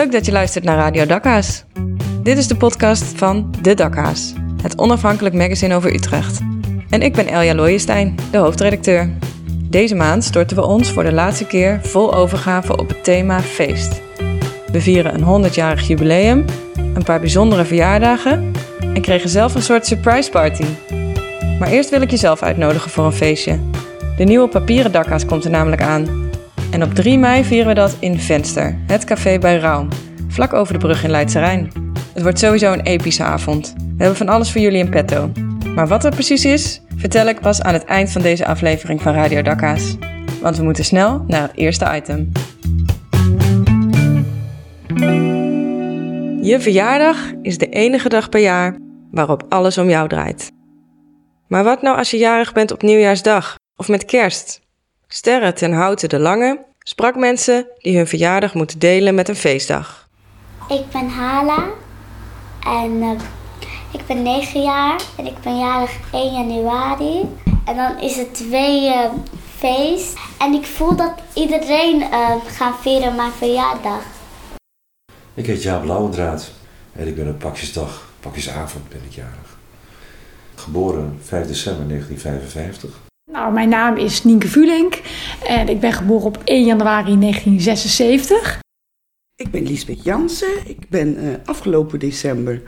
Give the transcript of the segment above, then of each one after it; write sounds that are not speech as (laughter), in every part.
Leuk dat je luistert naar Radio Dakhaas. Dit is de podcast van De Dakhaas, het onafhankelijk magazine over Utrecht. En ik ben Elja Looijenstein, de hoofdredacteur. Deze maand storten we ons voor de laatste keer vol overgave op het thema feest. We vieren een 100-jarig jubileum, een paar bijzondere verjaardagen en kregen zelf een soort surprise party. Maar eerst wil ik jezelf uitnodigen voor een feestje. De nieuwe papieren dakhaas komt er namelijk aan. En op 3 mei vieren we dat in Venster, het café bij Raum, vlak over de brug in Leidse Rijn. Het wordt sowieso een epische avond. We hebben van alles voor jullie in petto. Maar wat er precies is, vertel ik pas aan het eind van deze aflevering van Radio Dakhaas. Want we moeten snel naar het eerste item. Je verjaardag is de enige dag per jaar waarop alles om jou draait. Maar wat nou als je jarig bent op nieuwjaarsdag of met kerst? Sterren ten Houten de Lange sprak mensen die hun verjaardag moeten delen met een feestdag. Ik ben Hala en uh, ik ben 9 jaar en ik ben jarig 1 januari. En dan is het twee uh, feest. En ik voel dat iedereen uh, gaat vieren mijn verjaardag. Ik heet Jaap Lauwendraad en ik ben op pakjesdag, pakjesavond ben ik jarig. Geboren 5 december 1955. Nou, mijn naam is Nienke Vulink en ik ben geboren op 1 januari 1976. Ik ben Liesbeth Jansen. Ik ben uh, afgelopen december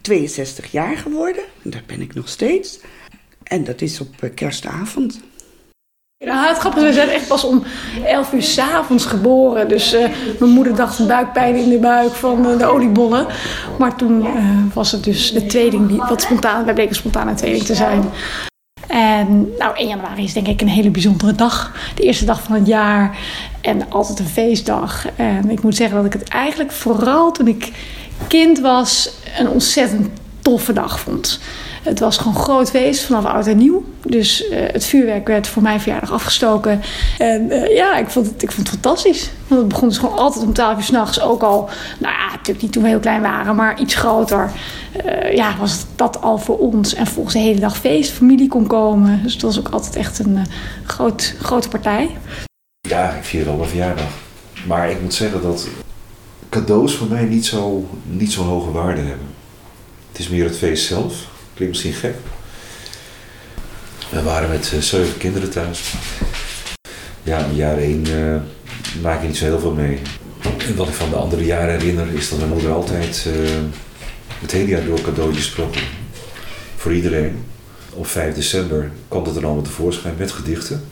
62 jaar geworden. En daar ben ik nog steeds. En dat is op uh, kerstavond. Nou, het grappige is, we zijn echt pas om 11 uur s'avonds geboren. Dus uh, mijn moeder dacht buikpijn in de buik van uh, de oliebollen. Maar toen uh, was het dus de tweeling, die, wat spontaan, wij bleken spontaan een tweeling te zijn. En nou, 1 januari is denk ik een hele bijzondere dag. De eerste dag van het jaar en altijd een feestdag. En ik moet zeggen dat ik het eigenlijk vooral toen ik kind was een ontzettend toffe dag vond. Het was gewoon groot feest vanaf oud en nieuw. Dus uh, het vuurwerk werd voor mijn verjaardag afgestoken. En uh, ja, ik vond, het, ik vond het fantastisch. Want het begon dus gewoon altijd om 12 uur s'nachts. Ook al, nou ja, natuurlijk niet toen we heel klein waren, maar iets groter. Uh, ja, was dat al voor ons. En volgens de hele dag feest, familie kon komen. Dus het was ook altijd echt een groot, grote partij. Ja, ik vier wel mijn verjaardag. Maar ik moet zeggen dat cadeaus voor mij niet zo, niet zo hoge waarde hebben. Het is meer het feest zelf. Klinkt misschien gek. We waren met uh, zeven kinderen thuis. Ja, in jaar één uh, maak je niet zo heel veel mee. En wat ik van de andere jaren herinner is dat mijn moeder altijd uh, het hele jaar door cadeautjes sprak. Voor iedereen. Op 5 december kwam het er allemaal tevoorschijn met gedichten.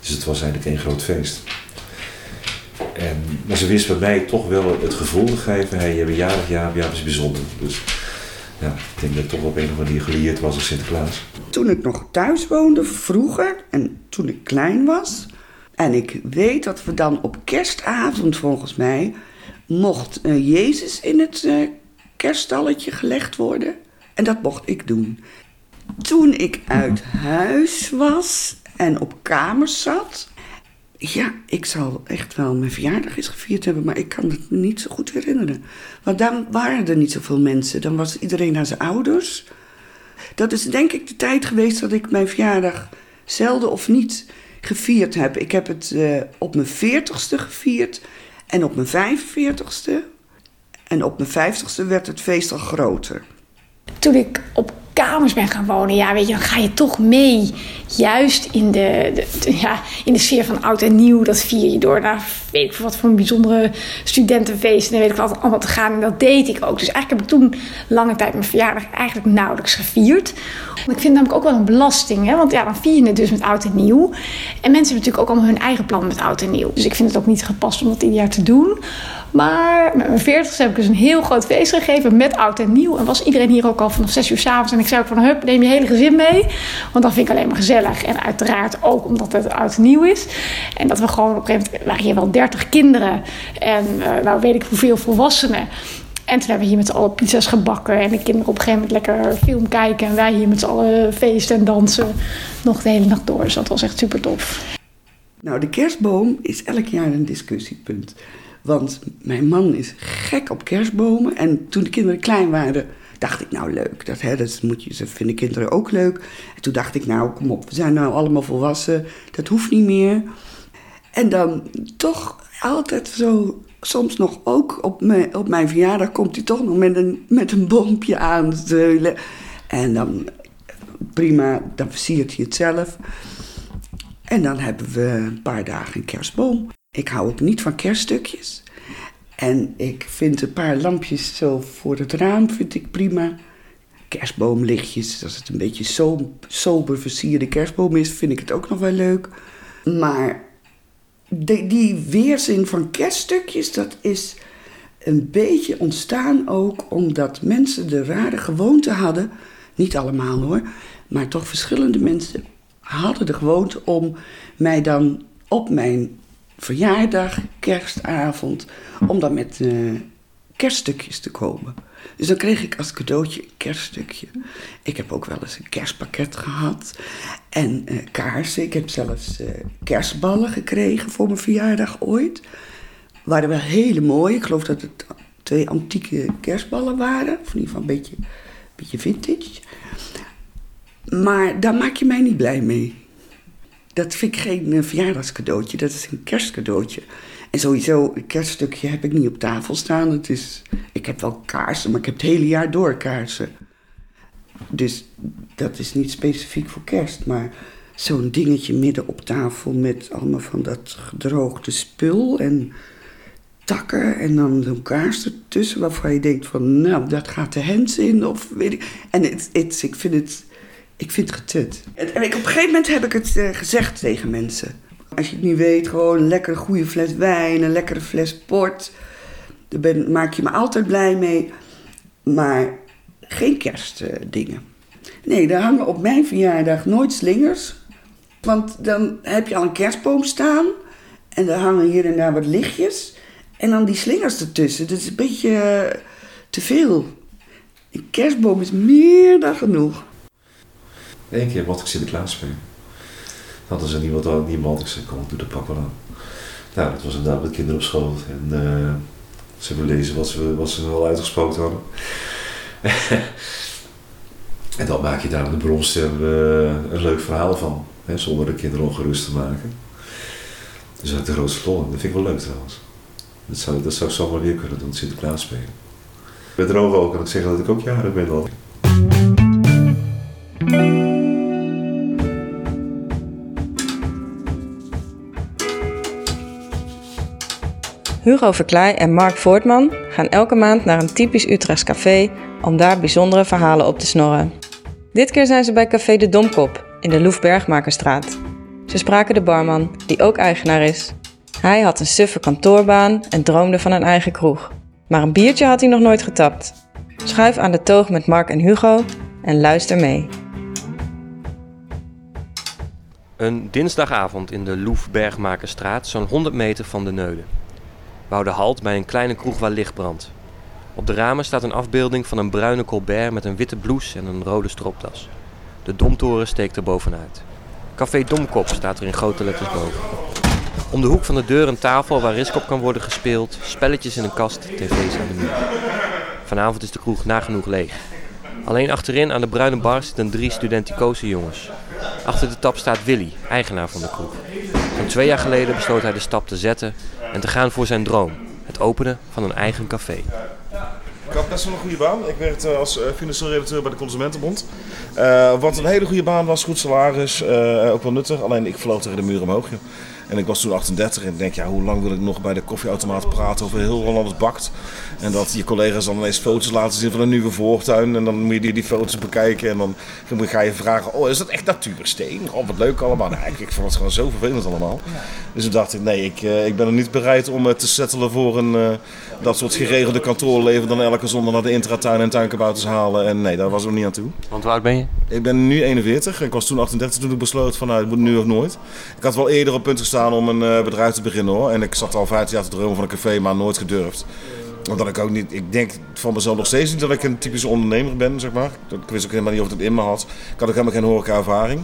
Dus het was eigenlijk één groot feest. En, maar ze wist bij mij toch wel het gevoel te geven: hey, je bent ja, is bijzonder. Dus ja, ik denk dat ik toch op een of andere manier geleerd was als Sinterklaas. Toen ik nog thuis woonde, vroeger, en toen ik klein was. En ik weet dat we dan op kerstavond, volgens mij, mocht uh, Jezus in het uh, kerststalletje gelegd worden. En dat mocht ik doen. Toen ik uit huis was en op kamers zat. Ja, ik zal echt wel mijn verjaardag eens gevierd hebben, maar ik kan het niet zo goed herinneren. Want dan waren er niet zoveel mensen. Dan was iedereen naar zijn ouders. Dat is denk ik de tijd geweest dat ik mijn verjaardag zelden of niet gevierd heb. Ik heb het uh, op mijn veertigste gevierd en op mijn vijfenveertigste. En op mijn vijftigste werd het feest al groter. Toen ik op kamers ben gaan wonen, ja, weet je, dan ga je toch mee. Juist in de, de, ja, in de sfeer van oud en nieuw. Dat vier je door naar weet ik wat voor een bijzondere studentenfeest. En weet ik wat allemaal te gaan. En dat deed ik ook. Dus eigenlijk heb ik toen lange tijd mijn verjaardag eigenlijk nauwelijks gevierd. Want ik vind het namelijk ook wel een belasting. Hè? Want ja, dan vier je het dus met oud en nieuw. En mensen hebben natuurlijk ook allemaal hun eigen plan met oud en nieuw. Dus ik vind het ook niet gepast om dat ieder jaar te doen. Maar met mijn 40 heb ik dus een heel groot feest gegeven met oud en nieuw. En was iedereen hier ook al vanaf 6 uur s'avonds. En ik zei ook van, hup, neem je hele gezin mee. Want dat vind ik alleen maar gezellig. En uiteraard ook omdat het oud en nieuw is. En dat we gewoon op een gegeven moment, waren hier wel 30 kinderen. En uh, nou weet ik hoeveel volwassenen. En toen hebben we hier met z'n allen pizza's gebakken. En de kinderen op een gegeven moment lekker film kijken. En wij hier met z'n allen feesten en dansen. Nog de hele nacht door. Dus dat was echt super tof. Nou, de kerstboom is elk jaar een discussiepunt. Want mijn man is gek op kerstbomen. En toen de kinderen klein waren, dacht ik, nou leuk. Dat, hè, dat moet je, dat vinden kinderen ook leuk. En toen dacht ik, nou kom op, we zijn nou allemaal volwassen. Dat hoeft niet meer. En dan toch altijd zo soms nog ook op mijn, op mijn verjaardag komt hij toch nog met een, met een boompje aan. En dan prima, dan versiert hij het zelf. En dan hebben we een paar dagen een kerstboom. Ik hou ook niet van kerststukjes. En ik vind een paar lampjes zo voor het raam vind ik prima. Kerstboomlichtjes, als het een beetje so sober versierde kerstboom is, vind ik het ook nog wel leuk. Maar de, die weerzin van kerststukjes, dat is een beetje ontstaan ook omdat mensen de rare gewoonte hadden, niet allemaal hoor, maar toch verschillende mensen hadden de gewoonte om mij dan op mijn verjaardag, kerstavond, om dan met uh, kerststukjes te komen. Dus dan kreeg ik als cadeautje een kerststukje. Ik heb ook wel eens een kerstpakket gehad. En uh, kaarsen. Ik heb zelfs uh, kerstballen gekregen voor mijn verjaardag ooit. Waren wel hele mooie. Ik geloof dat het twee antieke kerstballen waren. Of in ieder geval een beetje, een beetje vintage. Maar daar maak je mij niet blij mee. Dat vind ik geen uh, verjaardagscadeautje. Dat is een kerstcadeautje. En sowieso, een kerststukje heb ik niet op tafel staan. Het is, ik heb wel kaarsen, maar ik heb het hele jaar door kaarsen. Dus dat is niet specifiek voor kerst. Maar zo'n dingetje midden op tafel met allemaal van dat gedroogde spul en takken. En dan zo'n kaars ertussen waarvan je denkt van, nou, dat gaat de hens in. Of weet ik. En het, het, ik vind het, ik vind het getut. En ik, op een gegeven moment heb ik het uh, gezegd tegen mensen. Als je het niet weet, gewoon een lekkere goede fles wijn, een lekkere fles port. Daar maak je me altijd blij mee. Maar geen kerstdingen. nee, daar hangen op mijn verjaardag nooit slingers. Want dan heb je al een kerstboom staan. En daar hangen hier en daar wat lichtjes. En dan die slingers ertussen. Dat is een beetje uh, te veel. Een kerstboom is meer dan genoeg. Eén keer mocht ik Sinterklaas spelen hadden ze niemand, niemand. Ik zei, kom, doe de pak wel aan. Nou, dat was inderdaad met kinderen op school. En uh, ze hebben lezen wat ze, wat ze al uitgesproken hadden. (laughs) en dan maak je daar in de bronster uh, een leuk verhaal van. Hè, zonder de kinderen ongerust te maken. Dus uit de grootste lol. Dat vind ik wel leuk trouwens. Dat zou, dat zou ik zomaar weer kunnen doen, Sinterklaas spelen. Ik ben erover ook en ik zeg dat ik ook jarig ben al. Hugo Verkleij en Mark Voortman gaan elke maand naar een typisch Utrechts café om daar bijzondere verhalen op te snorren. Dit keer zijn ze bij Café de Domkop in de Loef Bergmakerstraat. Ze spraken de barman, die ook eigenaar is. Hij had een suffe kantoorbaan en droomde van een eigen kroeg. Maar een biertje had hij nog nooit getapt. Schuif aan de toog met Mark en Hugo en luister mee. Een dinsdagavond in de Loef Bergmakerstraat, zo'n 100 meter van de Neulen. Houden halt bij een kleine kroeg waar licht brandt. Op de ramen staat een afbeelding van een bruine Colbert met een witte blouse en een rode stropdas. De domtoren steekt er bovenuit. Café Domkop staat er in grote letters boven. Om de hoek van de deur een tafel waar riskop kan worden gespeeld, spelletjes in een kast, tv's aan de muur. Vanavond is de kroeg nagenoeg leeg. Alleen achterin aan de bruine bar zitten drie studenticoze jongens. Achter de tap staat Willy, eigenaar van de kroeg. Zo'n twee jaar geleden besloot hij de stap te zetten en te gaan voor zijn droom: het openen van een eigen café. Ik had best wel een goede baan. Ik werkte als financieel redacteur bij de Consumentenbond. Uh, wat een hele goede baan was, goed salaris, uh, ook wel nuttig. Alleen ik vloog tegen de muur omhoog. En ik was toen 38 en ik denk, ja, hoe lang wil ik nog bij de koffieautomaat praten over heel Hollanders bakt? En dat je collega's dan ineens foto's laten zien van een nieuwe voortuin. En dan moet je die, die foto's bekijken. En dan ga je vragen, oh, is dat echt natuursteen? Oh, wat leuk allemaal. Nou, ik, ik vond het gewoon zo vervelend allemaal. Dus toen dacht ik, nee, ik, uh, ik ben er niet bereid om uh, te settelen voor een, uh, dat soort geregelde kantoorleven. Dan elke zondag naar de intratuin en tuinkabouters halen. En nee, daar was ik nog niet aan toe. Want oud ben je? Ik ben nu 41. Ik was toen 38 toen ik besloot van, nou, het moet nu of nooit. Ik had wel eerder op punt gestaan om een bedrijf te beginnen hoor. En ik zat al 15 jaar te dromen van een café, maar nooit gedurfd. Omdat ik ook niet, ik denk van mezelf nog steeds niet dat ik een typische ondernemer ben, zeg maar. Ik wist ook helemaal niet of ik het in me had. Ik had ook helemaal geen horeca-ervaring.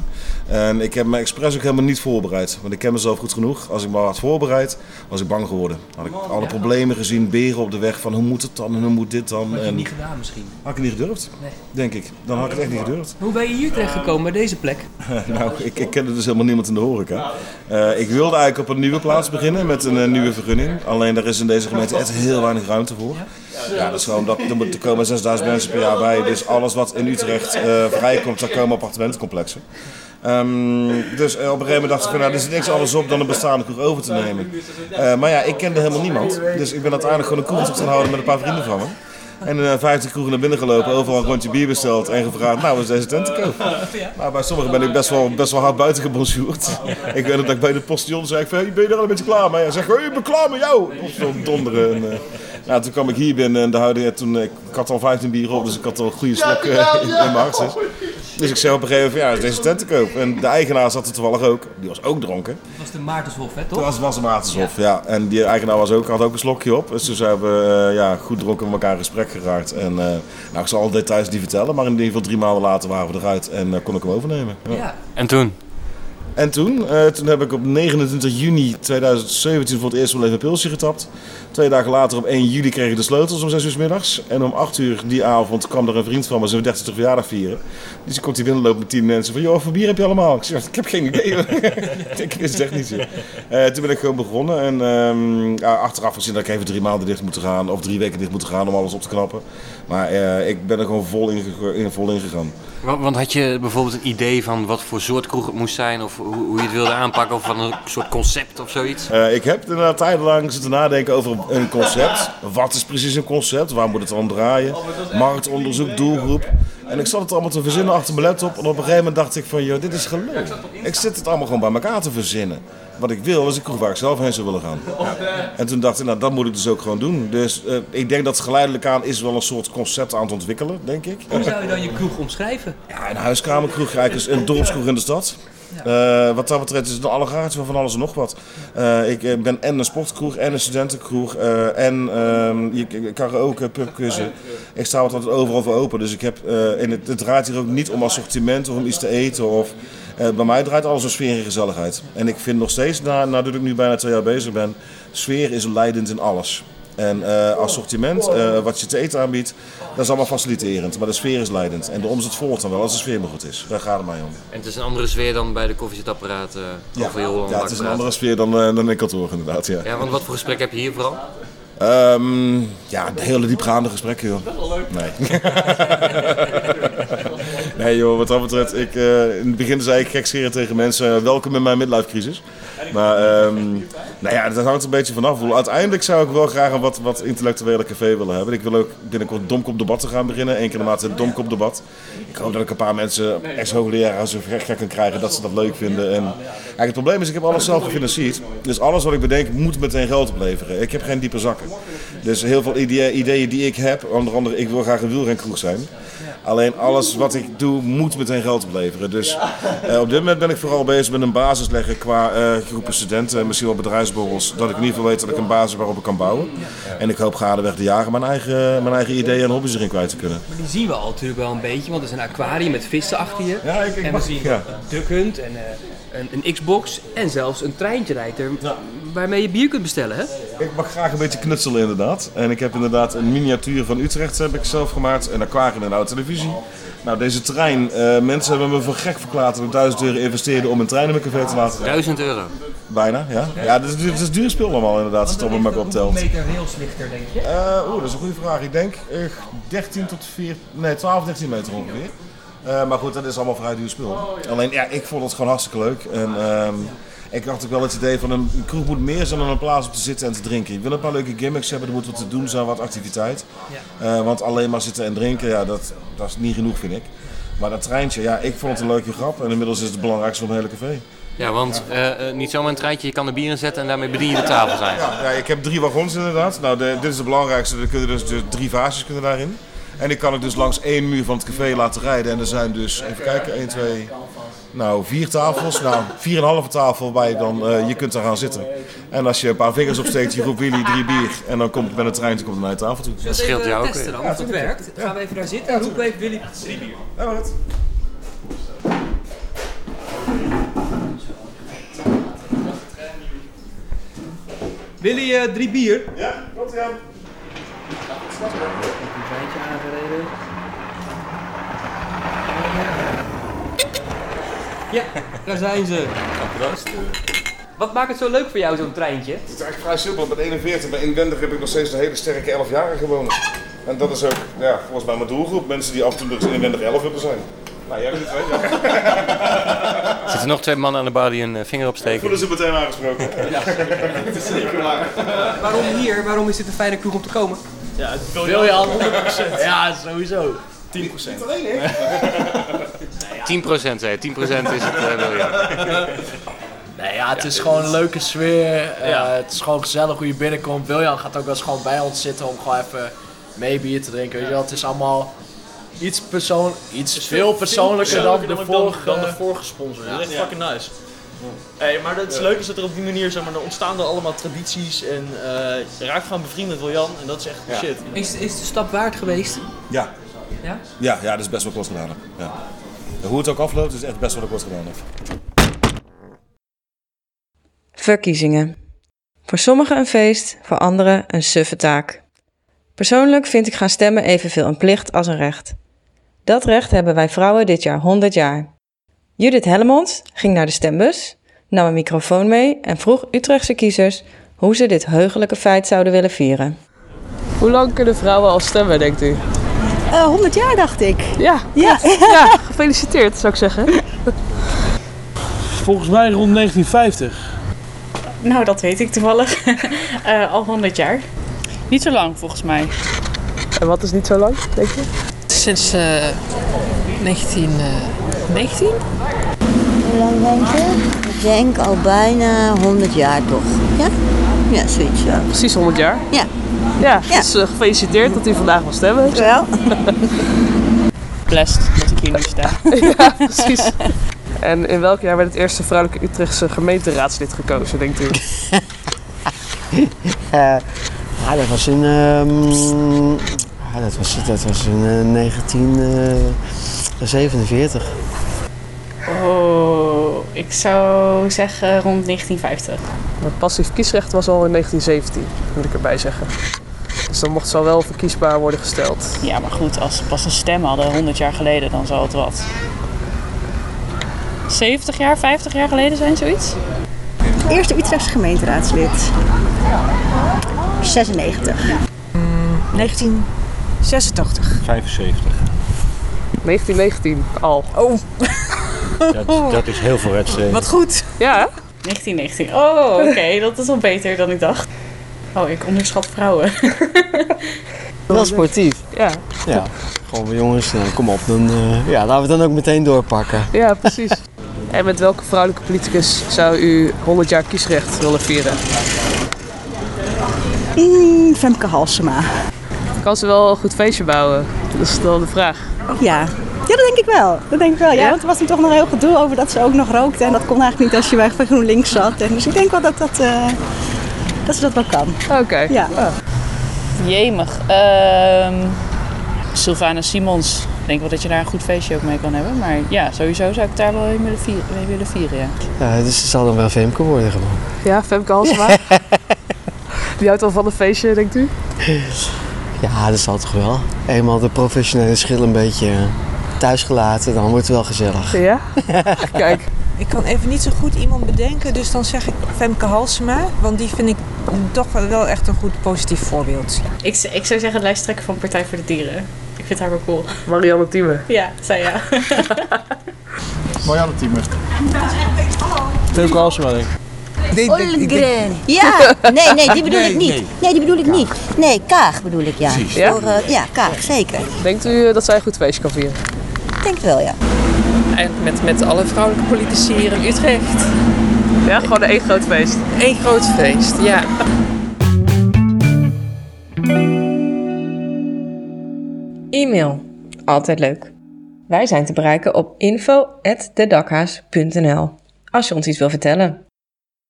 En ik heb me expres ook helemaal niet voorbereid. Want ik ken mezelf goed genoeg. Als ik me had voorbereid, was ik bang geworden. Had ik alle problemen gezien, beren op de weg van hoe moet het dan en hoe moet dit dan. Had je En niet gedaan misschien. had ik het niet gedurfd, Nee. denk ik. Dan had ik het echt niet gedurfd. Hoe ben je hier terecht gekomen bij deze plek? (laughs) Nou, ik, ik kende dus helemaal niemand in de horeca. Eh, ik wilde eigenlijk op een nieuwe plaats beginnen met een eh, nieuwe vergunning. Alleen daar is in deze gemeente echt heel weinig ruimte Ja, dat is gewoon dat er komen 6000 mensen per jaar bij. Dus alles wat in Utrecht eh, vrijkomt, daar komen appartementencomplexen. Ehm, dus eh, op een gegeven moment dacht ik van, nou, er zit niks anders op dan een bestaande kroeg over te nemen. Eh, maar ja, ik kende helemaal niemand. Dus ik ben uiteindelijk gewoon een kroeg gaan houden met een paar vrienden van me. En uh, 50 kroegen naar binnen gelopen, overal een rondje bier besteld en gevraagd, nou, is deze tent te koop? Maar bij sommigen ben ik best wel, best wel hard buiten gebonjourd. Ik weet dat ik bij de postillon zei, van, hey, ben je er al een beetje klaar mee? Hij zegt, hey, ik ben klaar met jou! Of zo donderen. En, nou, toen kwam ik hier binnen en de huidige, toen, ik, ik had al 15 bier op, dus ik had al een goede slok uh, in, in mijn hartjes. Dus ik zei op een gegeven moment, ja, is deze tent te koop? En de eigenaar zat er toevallig ook, die was ook dronken. Dat was de Maartenshof, hè, toch? Dat was, was de Maartenshof, ja. ja. En die eigenaar was ook, had ook een slokje op. Dus toen zijn we uh, ja, goed dronken met elkaar in gesprek geraakt. En uh, nou, ik zal alle details niet vertellen, maar in ieder geval drie maanden later waren we eruit en uh, kon ik hem overnemen. Ja. ja. En toen? En toen, uh, toen heb ik op 29 juni 2017 voor het eerst wel even een pilsje getapt. Twee dagen later op 1 juli kreeg ik de sleutels om 6 uur middags. En om 8 uur die avond kwam er een vriend van me zijn 30 verjaardag vieren. Dus ik komt hier binnenlopen met 10 mensen van, joh, voor bier heb je allemaal? Ik zeg, ik heb geen idee. (laughs) ik wist het echt niet zo. Uh, toen ben ik gewoon begonnen en um, uh, achteraf gezien dat ik even drie maanden dicht moet gaan of drie weken dicht moet gaan om alles op te knappen. Maar uh, ik ben er gewoon vol in, in, vol in gegaan. Want, want, had je bijvoorbeeld een idee van wat voor soort kroeg het moest zijn? Of hoe, hoe je het wilde aanpakken? Of van een soort concept of zoiets? Uh, ik heb inderdaad tijdenlang zitten nadenken over een concept. Wat is precies een concept? Waar moet het dan draaien? Marktonderzoek, doelgroep. En ik zat het allemaal te verzinnen achter mijn laptop. En op een gegeven moment dacht ik van, joh, dit is geluk. Ik zit het allemaal gewoon bij elkaar te verzinnen. Wat ik wil is een kroeg waar ik zelf heen zou willen gaan. En toen dacht ik, nou dat moet ik dus ook gewoon doen. Dus uh, ik denk dat geleidelijk aan is wel een soort concept aan het ontwikkelen, denk ik. Hoe zou je dan je kroeg omschrijven? Ja, een huiskamerkroeg, eigenlijk een dorpskroeg in de stad. Uh, wat dat betreft is het een allegaartje van van alles en nog wat. Uh, ik ben en een sportkroeg en een studentenkroeg uh, en uh, karaoke, pubquizzen. Ik sta altijd overal voor open. Dus ik heb, en het, het draait hier ook niet om assortiment of om iets te eten. Of, bij mij draait alles om sfeer en gezelligheid. En ik vind nog steeds, na, nadat ik nu bijna twee jaar bezig ben, sfeer is leidend in alles. En uh, assortiment, uh, wat je te eten aanbiedt, dat is allemaal faciliterend. Maar de sfeer is leidend. En de omzet volgt dan wel als de sfeer maar goed is. Daar gaat het mij om. En het is een andere sfeer dan bij de koffiezetapparaten uh, ja. ja, het is een andere sfeer dan, dan in kantoor inderdaad. Ja. ja, want wat voor gesprek heb je hier vooral? Um, ja, hele diepgaande gesprekken, joh. Nee. (laughs) nee, joh, wat dat betreft, ik, uh, in het begin zei ik gekscherend tegen mensen, welkom in mijn midlife crisis. Maar um, nou ja, dat hangt een beetje vanaf. Uiteindelijk zou ik wel graag een wat, wat intellectuele café willen hebben. Ik wil ook binnenkort Domkop debatten gaan beginnen. Eén keer de maand een Domkop debat. Ik hoop dat ik een paar mensen, ex-hoogleraren, zo gek kan krijgen dat ze dat leuk vinden. En eigenlijk het probleem is, ik heb alles zelf gefinancierd. Dus alles wat ik bedenk moet meteen geld opleveren. Ik heb geen diepe zakken. Dus heel veel ideeën die ik heb, onder andere, ik wil graag een wielrenkroeg zijn. Alleen alles wat ik doe moet meteen geld opleveren. Dus uh, op dit moment ben ik vooral bezig met een basis leggen qua uh, groepen studenten, misschien wel bedrijfsborrels. Dat ik in ieder geval weet dat ik een basis waarop ik kan bouwen. En ik hoop gaandeweg de jaren mijn eigen, mijn eigen ideeën en hobby's erin kwijt te kunnen. Maar die zien we al natuurlijk wel een beetje, want er is een aquarium met vissen achter je. Ja, ik, ik en we zien ja. Hunt en uh, een, een Xbox en zelfs een treintje rijdt er ja. waarmee je bier kunt bestellen, hè? Ik mag graag een beetje knutselen inderdaad. En ik heb inderdaad een miniatuur van Utrecht heb ik zelf gemaakt. Een aquarium en een oude televisie. Nou, deze trein, uh, mensen hebben me voor gek verklaard dat ik 1000 euro investeerde om een trein in mijn café te laten rijden. 1000 euro? Bijna, ja. Ja, het, is, het is duur spul allemaal inderdaad, als het op maar optelt. Hoeveel meter railslichter, denk je? Uh, Oeh, dat is een goede vraag. Ik denk uh, 13 tot 4, nee, 12, 13 meter ongeveer. Uh, maar goed, dat is allemaal vrij duur spul. Alleen, ja, ik vond het gewoon hartstikke leuk. En, um, ik had ook wel het idee van een, een kroeg moet meer zijn dan een plaats om te zitten en te drinken. Ik wil een paar leuke gimmicks hebben, er moet wat te doen zijn, wat activiteit. Ja. Uh, want alleen maar zitten en drinken, ja, dat, dat is niet genoeg vind ik. Maar dat treintje, ja, ik vond het een leuke grap en inmiddels is het het belangrijkste van het hele café. Ja, want ja. Uh, niet zomaar een treintje, je kan er bier in zetten en daarmee bedien je de tafel zijn. Ja, ja ik heb drie wagons inderdaad. Nou, de, dit is het belangrijkste, er kunnen dus, dus drie vaasjes kunnen daarin. En die kan ik dus langs één muur van het café laten rijden. En er zijn dus, even kijken, 1, 2, nou vier tafels. Nou, vier en een halve tafel waar je dan, eh, je kunt daar gaan zitten. En als je een paar vingers opsteekt, je roept Willy, drie bier. En dan komt met een trein, dan komt naar je tafel toe. Dat scheelt jou ook testen dan, of het werkt. Gaan we even daar zitten en roepen even Willy drie bier. Ja, maar het. Willy, eh, drie bier. Ja, komt ie aan. Een treintje aangereden. Ja, daar zijn ze. Wat maakt het zo leuk voor jou, zo'n treintje? Het is eigenlijk vrij simpel. Ben 41, maar inwendig heb ik nog steeds een hele sterke 11 jaar gewoond. En dat is ook, ja, volgens mij mijn doelgroep. Mensen die af en toe dus inwendig 11 willen zijn. Nou, jij bent het ja. Er (laughs) zitten nog twee mannen aan de bar die een eh, vinger opsteken. Voelen ze meteen aangesproken. Ja, dat is zeker waar. (laughs) Waarom hier? Waarom is dit een fijne kroeg om te komen? Wil je al 100%? Ja, sowieso. 10%. 10% hè, 10% is het, uh, William. Nee, ja, het is gewoon een leuke sfeer. Eh, Het is gewoon gezellig hoe je binnenkomt. Wiljan gaat ook wel eens gewoon bij ons zitten om gewoon even mee bier te drinken. Weet je wel, het is allemaal iets, persoon, iets veel persoonlijker dan de vorige. dan de vorige sponsor. Dat is echt fucking nice. Hey, maar het leuke is dat er op die manier, zeg maar, er ontstaan er allemaal tradities en eh, je raakt gewoon bevriend met Wiljan en dat is echt Ja. shit. Is, is de stap waard geweest? Ja. Ja? Ja, ja, dat is best wel kort gedaan. heb. Ja. Hoe het ook afloopt, is echt best wel kort gedaan. heb. Verkiezingen. Voor sommigen een feest, voor anderen een suffe taak. Persoonlijk vind ik gaan stemmen evenveel een plicht als een recht. Dat recht hebben wij vrouwen dit jaar 100 jaar. Judith Hellemond ging naar de stembus, nam een microfoon mee en vroeg Utrechtse kiezers hoe ze dit heugelijke feit zouden willen vieren. Hoe lang kunnen vrouwen al stemmen, denkt u? Eh, 100 jaar, dacht ik. Ja, ja. gefeliciteerd zou ik zeggen. Volgens mij rond 1950. Nou, dat weet ik toevallig. (laughs) Eh, al 100 jaar. Niet zo lang, volgens mij. En wat is niet zo lang, denk je? Sinds eh, 19. 19? Hoe lang denk je? Ik denk al bijna 100 jaar toch? Ja? Ja, zoiets. Ja. Precies 100 jaar? Ja. Ja, dus eh, gefeliciteerd dat u vandaag wil stemmen. Wel. Blest dat ik hier nu sta. ja, precies. En in welk jaar werd het eerste vrouwelijke Utrechtse gemeenteraadslid gekozen, denkt u? uh, (laughs) ja, dat was in. Ehm, ja, dat was, dat was in eh, 1947. Ik zou zeggen rond 1950. Het passief kiesrecht was al in 1917, moet ik erbij zeggen. Dus dan mocht ze al wel verkiesbaar worden gesteld. Ja, maar goed, als ze pas een stem hadden 100 jaar geleden, dan zal het wat. 70 jaar, 50 jaar geleden zijn, zoiets? Eerste Utrechtse gemeenteraadslid. 96. 1986. 75. 1919 al. Oh. Dat, dat is heel veel wedstrijden. Wat goed. Ja, hè? 1919. Oh, oké, (laughs) dat is al beter dan ik dacht. Oh, ik onderschat vrouwen. (laughs) Wel sportief. Ja. Ja, gewoon jongens, nou, kom op, dan, eh, ja, laten we het dan ook meteen doorpakken. Ja, precies. (laughs) En met welke vrouwelijke politicus zou u 100 jaar kiesrecht willen vieren? Mm, Femke Halsema. Kan ze wel een goed feestje bouwen? Dat is dan de vraag. Ja. Ja, dat denk ik wel. Dat denk ik wel. Ja, Ja? want er was nu toch nog heel gedoe over dat ze ook nog rookte. En dat kon eigenlijk niet als je bij GroenLinks zat. En dus ik denk wel dat, dat, eh, dat ze dat wel kan. Oké. Ja. Jemig. Ehm Sylvana Simons. Ik denk wel dat je daar een goed feestje ook mee kan hebben. Maar ja, sowieso zou ik daar wel mee willen vieren, mee willen vieren ja. Ja, dus het zal dan wel Femke worden gewoon. Ja, Femke Halsema. (laughs) Die houdt wel van een feestje, denkt u? Ja, dat zal toch wel. Eenmaal de professionele schil een beetje thuis gelaten, dan wordt het wel gezellig. Ja? (laughs) Kijk. Ik kan even niet zo goed iemand bedenken, dus dan zeg ik Femke Halsema. Want die vind ik toch wel- echt een goed positief voorbeeld. Ik, ik zou zeggen lijsttrekker van Partij voor de Dieren. Ik vind haar wel cool. Marianne Thieme. Ja, zij ja. (laughs) Marianne Thieme. Femke Halsema denk ik. Ollengren. Ja, nee, nee, die (laughs) bedoel Nee, ik niet. nee. Nee, die bedoel ik niet. Nee, Kaag bedoel ik, ja. Precies. Ja? Voor, eh, ja, Kaag, zeker. Denkt u dat zij een goed feestje kan vieren? Ik denk het wel, ja. En met, met alle vrouwelijke politici hier in Utrecht. Ja, gewoon een één groot feest. Eén groot feest, ja. E-mail. Altijd leuk. Wij zijn te bereiken op info.dedakhaas.nl als je ons iets wil vertellen.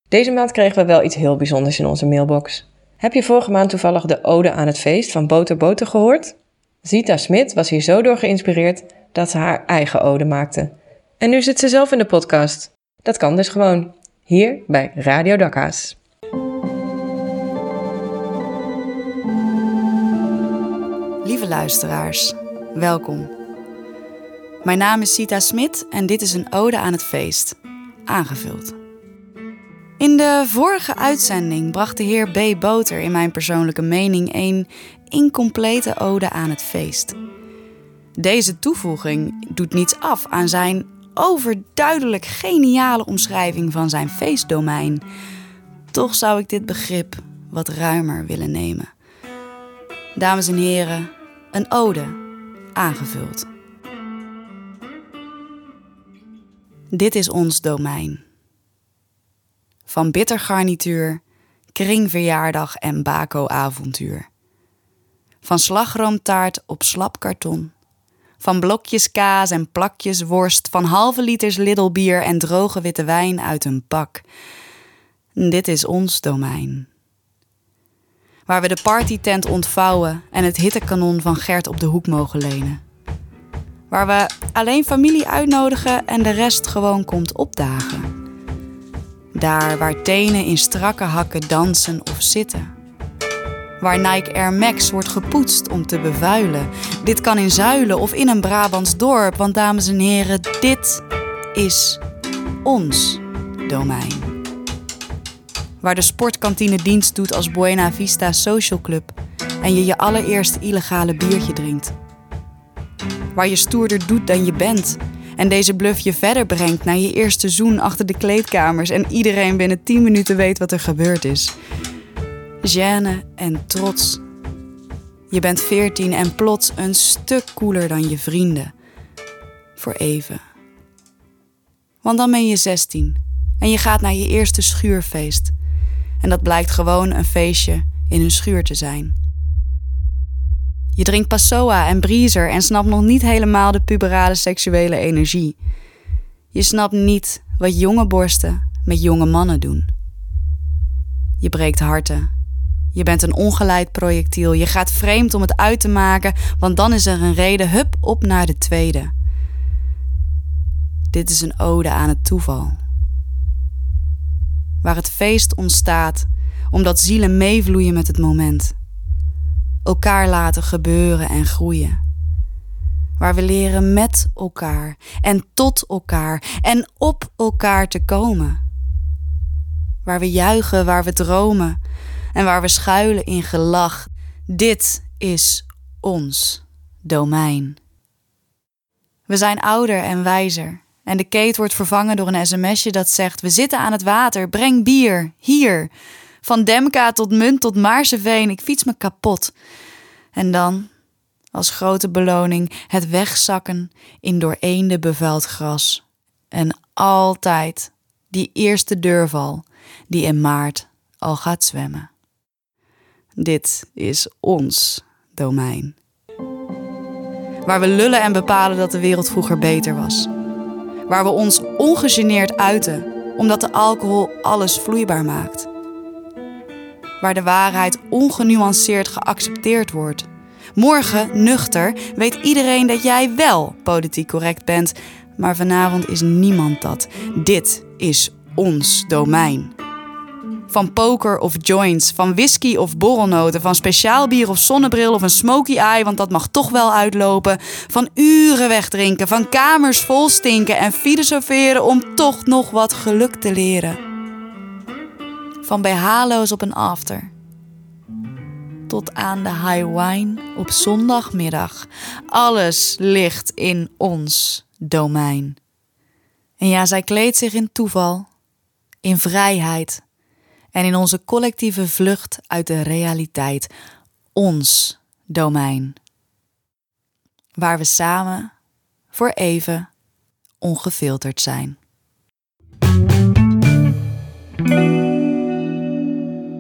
Deze maand kregen we wel iets heel bijzonders in onze mailbox. Heb je vorige maand toevallig de Ode aan het Feest van Boter Boter gehoord? Zita Smit was hier zo door geïnspireerd dat ze haar eigen ode maakte. En nu zit ze zelf in de podcast. Dat kan dus gewoon. Hier bij Radio Dakhaas. Lieve luisteraars, welkom. Mijn naam is Sita Smit en dit is een ode aan het feest, aangevuld. In de vorige uitzending bracht de heer B. Boter in mijn persoonlijke mening een incomplete ode aan het feest. Deze toevoeging doet niets af aan zijn overduidelijk geniale omschrijving van zijn feestdomein. Toch zou ik dit begrip wat ruimer willen nemen. Dames en heren, een ode aangevuld. Dit is ons domein. Van bittergarnituur, kringverjaardag en bako-avontuur. Van slagroomtaart op slapkarton. Van blokjes kaas en plakjes worst. Van halve liters liddelbier en droge witte wijn uit een pak. Dit is ons domein. Waar we de partytent ontvouwen en het hittekanon van Gert op de hoek mogen lenen. Waar we alleen familie uitnodigen en de rest gewoon komt opdagen. Daar waar tenen in strakke hakken dansen of zitten. Waar Nike Air Max wordt gepoetst om te bevuilen. Dit kan in Zuilen of in een Brabants dorp, want dames en heren, dit is ons domein. Waar de sportkantine dienst doet als Buena Vista Social Club en je je allereerste illegale biertje drinkt. Waar je stoerder doet dan je bent en deze bluff je verder brengt naar je eerste zoen achter de kleedkamers en iedereen binnen 10 minuten weet wat er gebeurd is. Gêne en trots. Je bent 14 en plots een stuk cooler dan je vrienden. Voor even. Want dan ben je 16 en je gaat naar je eerste schuurfeest. En dat blijkt gewoon een feestje in een schuur te zijn. Je drinkt Passoa en Breezer en snapt nog niet helemaal de puberale seksuele energie. Je snapt niet wat jonge borsten met jonge mannen doen. Je breekt harten. Je bent een ongeleid projectiel. Je gaat vreemd om het uit te maken, want dan is er een reden. Hup, op naar de tweede. Dit is een ode aan het toeval. Waar het feest ontstaat omdat zielen meevloeien met het moment elkaar laten gebeuren en groeien. Waar we leren met elkaar en tot elkaar en op elkaar te komen. Waar we juichen, waar we dromen en waar we schuilen in gelach. Dit is ons domein. We zijn ouder en wijzer. En de kate wordt vervangen door een sms'je dat zegt: We zitten aan het water, breng bier, hier. Van Demka tot Munt tot Maarseveen, ik fiets me kapot. En dan, als grote beloning, het wegzakken in dooreende bevuild gras. En altijd die eerste deurval die in maart al gaat zwemmen. Dit is ons domein. Waar we lullen en bepalen dat de wereld vroeger beter was. Waar we ons ongegeneerd uiten, omdat de alcohol alles vloeibaar maakt waar de waarheid ongenuanceerd geaccepteerd wordt. Morgen, nuchter, weet iedereen dat jij wel politiek correct bent, maar vanavond is niemand dat. Dit is ons domein. Van poker of joints, van whisky of borrelnoten, van speciaal bier of zonnebril of een smoky eye, want dat mag toch wel uitlopen. Van uren wegdrinken, van kamers vol stinken en filosoferen om toch nog wat geluk te leren van BH'lo's op een after. Tot aan de high wine op zondagmiddag. Alles ligt in ons domein. En ja, zij kleedt zich in toeval, in vrijheid en in onze collectieve vlucht uit de realiteit. Ons domein. Waar we samen, voor even, ongefilterd zijn.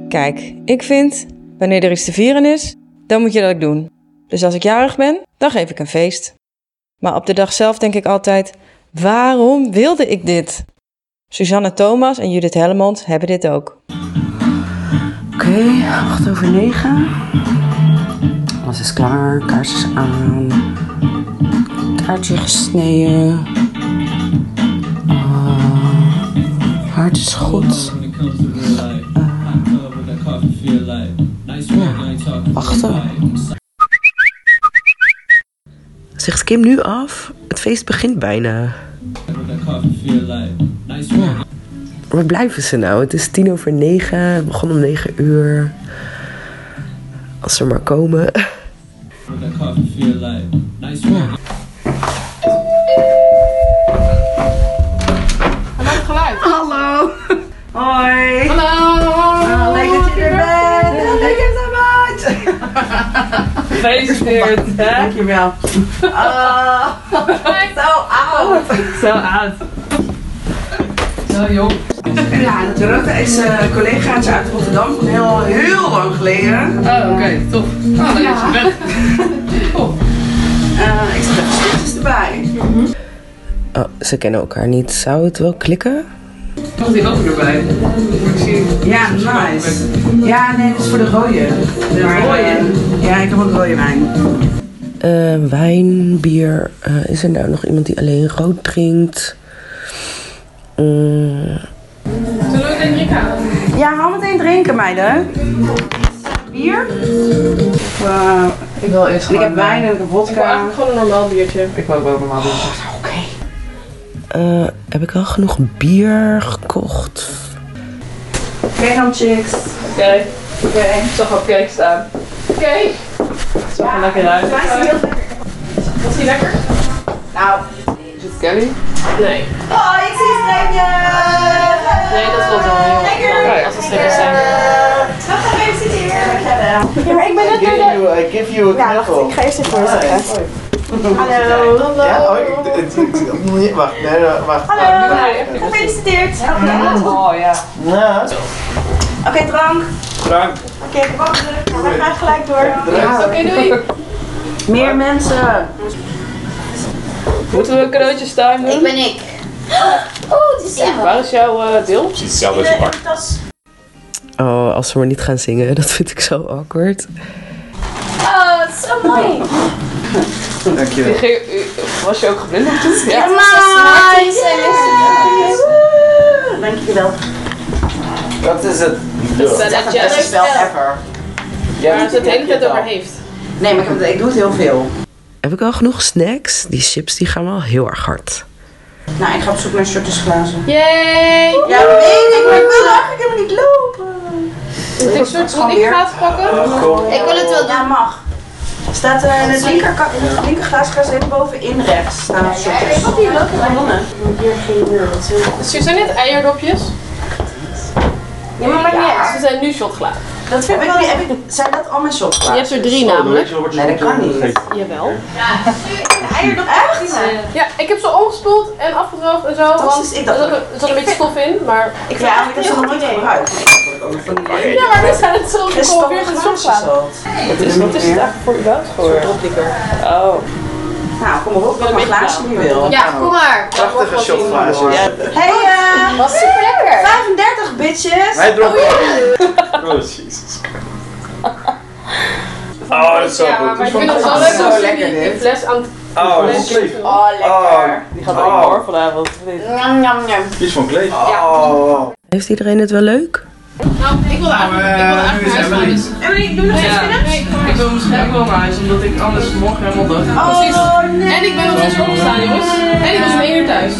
Kijk, ik vind, wanneer er iets te vieren is, dan moet je dat ook doen. Dus als ik jarig ben, dan geef ik een feest. Maar op de dag zelf denk ik altijd: waarom wilde ik dit? Suzanne Thomas en Judith Hellemond hebben dit ook. Oké, acht over negen. Alles is klaar, kaars is aan. Taartje gesneden. Ah, hart is goed. ja, wachten. Zegt Kim nu af? Het feest begint bijna. Ja. Waar blijven ze nou? Het is tien over negen. Het begon om negen uur. Als ze maar komen. Ja. Hallo geluid. Hallo. Hoi. Hallo. Ah, leuk dat je er bent. Leuk dat je er bent. Gefeliciteerd. hè? Dankjewel. Ah, zo oud. Zo oud. Zo jong. Ja. Dat is uh, collega's uit Rotterdam van heel, heel lang geleden. Oh, oké, tof. Oh, dan is Ja. ze weg. (laughs) Eh, ik zet even stickers erbij. Oh, ze kennen elkaar niet. Zou het wel klikken? Toch die ook erbij. Moet ik zien. Ja, nice. Ja, nee, dat is voor de rode. De rode? Ja, ik heb ook rode wijn. Eh, wijn, bier. Eh, is er nou nog iemand die alleen rood drinkt? Zullen we een drink halen? Ja, haal meteen drinken, meiden. Bier? Eh, Ik wil eerst ik heb wijn en ik heb Ik wil vodka. eigenlijk gewoon een normaal biertje. Ik wil ook wel een normaal biertje. eh, heb ik al genoeg bier gekocht? Oké dan, chicks. Oké. Oké. Ik zag al cake staan. Oké. Zag er lekker uit. Was die lekker? Nou. Is het Kelly? Nee. Oh, ik zie streepjes! Nee, dat klopt wel. heel. Als het streepjes zijn. Nog gefeliciteerd. Dankjewel. Ja, maar ik ben net Give you, I give you a knuffel. ik ga eerst even zeggen. Hallo. Ja, oh, ik, wacht, nee, nee, wacht. Hallo. Gefeliciteerd. Oh ja. Ja. Oké, drank. Drank. Oké, ik wacht. We gaan gelijk door. Ja. Oké, doei. Meer mensen. Moeten we cadeautjes timen? Ik ben ik. Oh, het is zo. Waar is jouw eh, deel? Precies hetzelfde als je. Oh, als ze maar niet gaan zingen, dat vind ik zo awkward. Oh, het is zo mooi. Dankjewel. Die ging- u- Was je ook geblinddoekt toen? Ja, Dankjewel. Wat is het? Het Het dat is het beste spel ever. Waar ze het de hele tijd over heeft. Nee, maar het, ik doe het heel veel. Heb ik al genoeg snacks? Die chips die gaan wel heel erg hard. Nou, ik ga op zoek naar shortjesglazen. Yay! Ja, dat weet ik, maar ik wil eigenlijk helemaal niet lopen. Moet ik pakken? Ik wil het wel doen. Ja, mag. Staat er in het linker, linker glaasglas even bovenin rechts. Staan er shortjes. Ik die leuke ballonnen. Dus hier zijn net eierdopjes. Ja, maar maakt niet uit. Ze zijn nu shotglazen. Dat vind ik wel. Heb ik, zijn dat al mijn shotglazen? Je hebt er drie namelijk. Nee, dat kan niet. Jawel. Eierdop echt? Ja, ik heb ze omgespoeld en afgedroogd en zo. Dat Want is- ik er dacht een- er zat een beetje stof in, maar... Ik vind eigenlijk dat ze nog nooit gebruikt. Ja, maar nu zijn het zo geconverteerd in shotglazen. Wat is, wat is het eigenlijk voor überhaupt voor? Oh. Nou, kom maar op, welk glaasje je wil. Ja, kom maar. Prachtige shotglazen. Hey, eh, Was super lekker. 35 bitches. Hij dronk Oh, jezus. (laughs) Oh, dat is zo Ja, goed. maar ik vind het wel leuk zo als lekker, die, fles aan het... Oh, dat is lief. Oh, lekker. Die gaat ook door vanavond. Njam, njam, njam. Die is van Kleef. Oh. Heeft iedereen het wel leuk? Nou, ik wilde eigenlijk, ik wilde eigenlijk naar huis dus... Emily, doe nog eens binnen. Ik wil misschien ook wel naar huis, omdat ik anders morgen helemaal dood ga. Precies. Oh, nee. En ik ben nog steeds opgestaan, jongens. En ik was om één uur thuis.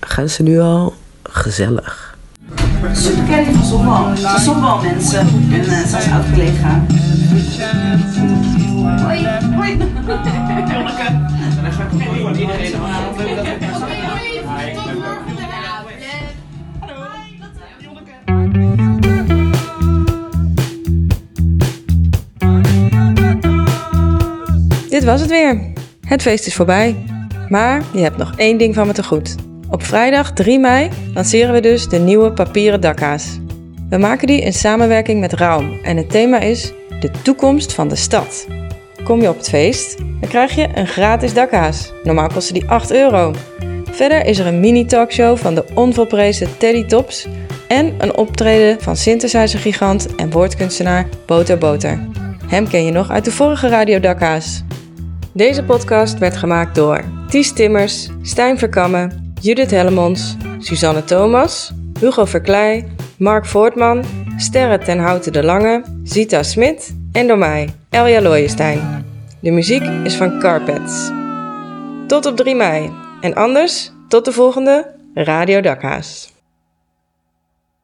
Gaan ze nu al? Gezellig. Super Kelly van Zonwal. Van Zonwal mensen. En uh, zij is oud collega. Hoi. Hoi. Dit was het weer. Het feest is voorbij. Maar je hebt nog één ding van me te goed. Op vrijdag 3 mei lanceren we dus de nieuwe papieren dakka's. We maken die in samenwerking met Raum en het thema is de toekomst van de stad. Kom je op het feest, dan krijg je een gratis dakhaas. Normaal kostte die 8 euro. Verder is er een mini-talkshow van de onvolprezen Teddy Tops en een optreden van synthesizer-gigant en woordkunstenaar Boter Boter. Hem ken je nog uit de vorige Radio Dakhaas. Deze podcast werd gemaakt door Ties Timmers, Stijn Verkamme, Judith Hellemons, Suzanne Thomas, Hugo Verkleij, Mark Voortman, Sterre ten Houten de Lange, Zita Smit en door mij, Elja Looijenstein. De muziek is van Carpets. Tot op 3 mei. En anders, tot de volgende Radio Dakhaas.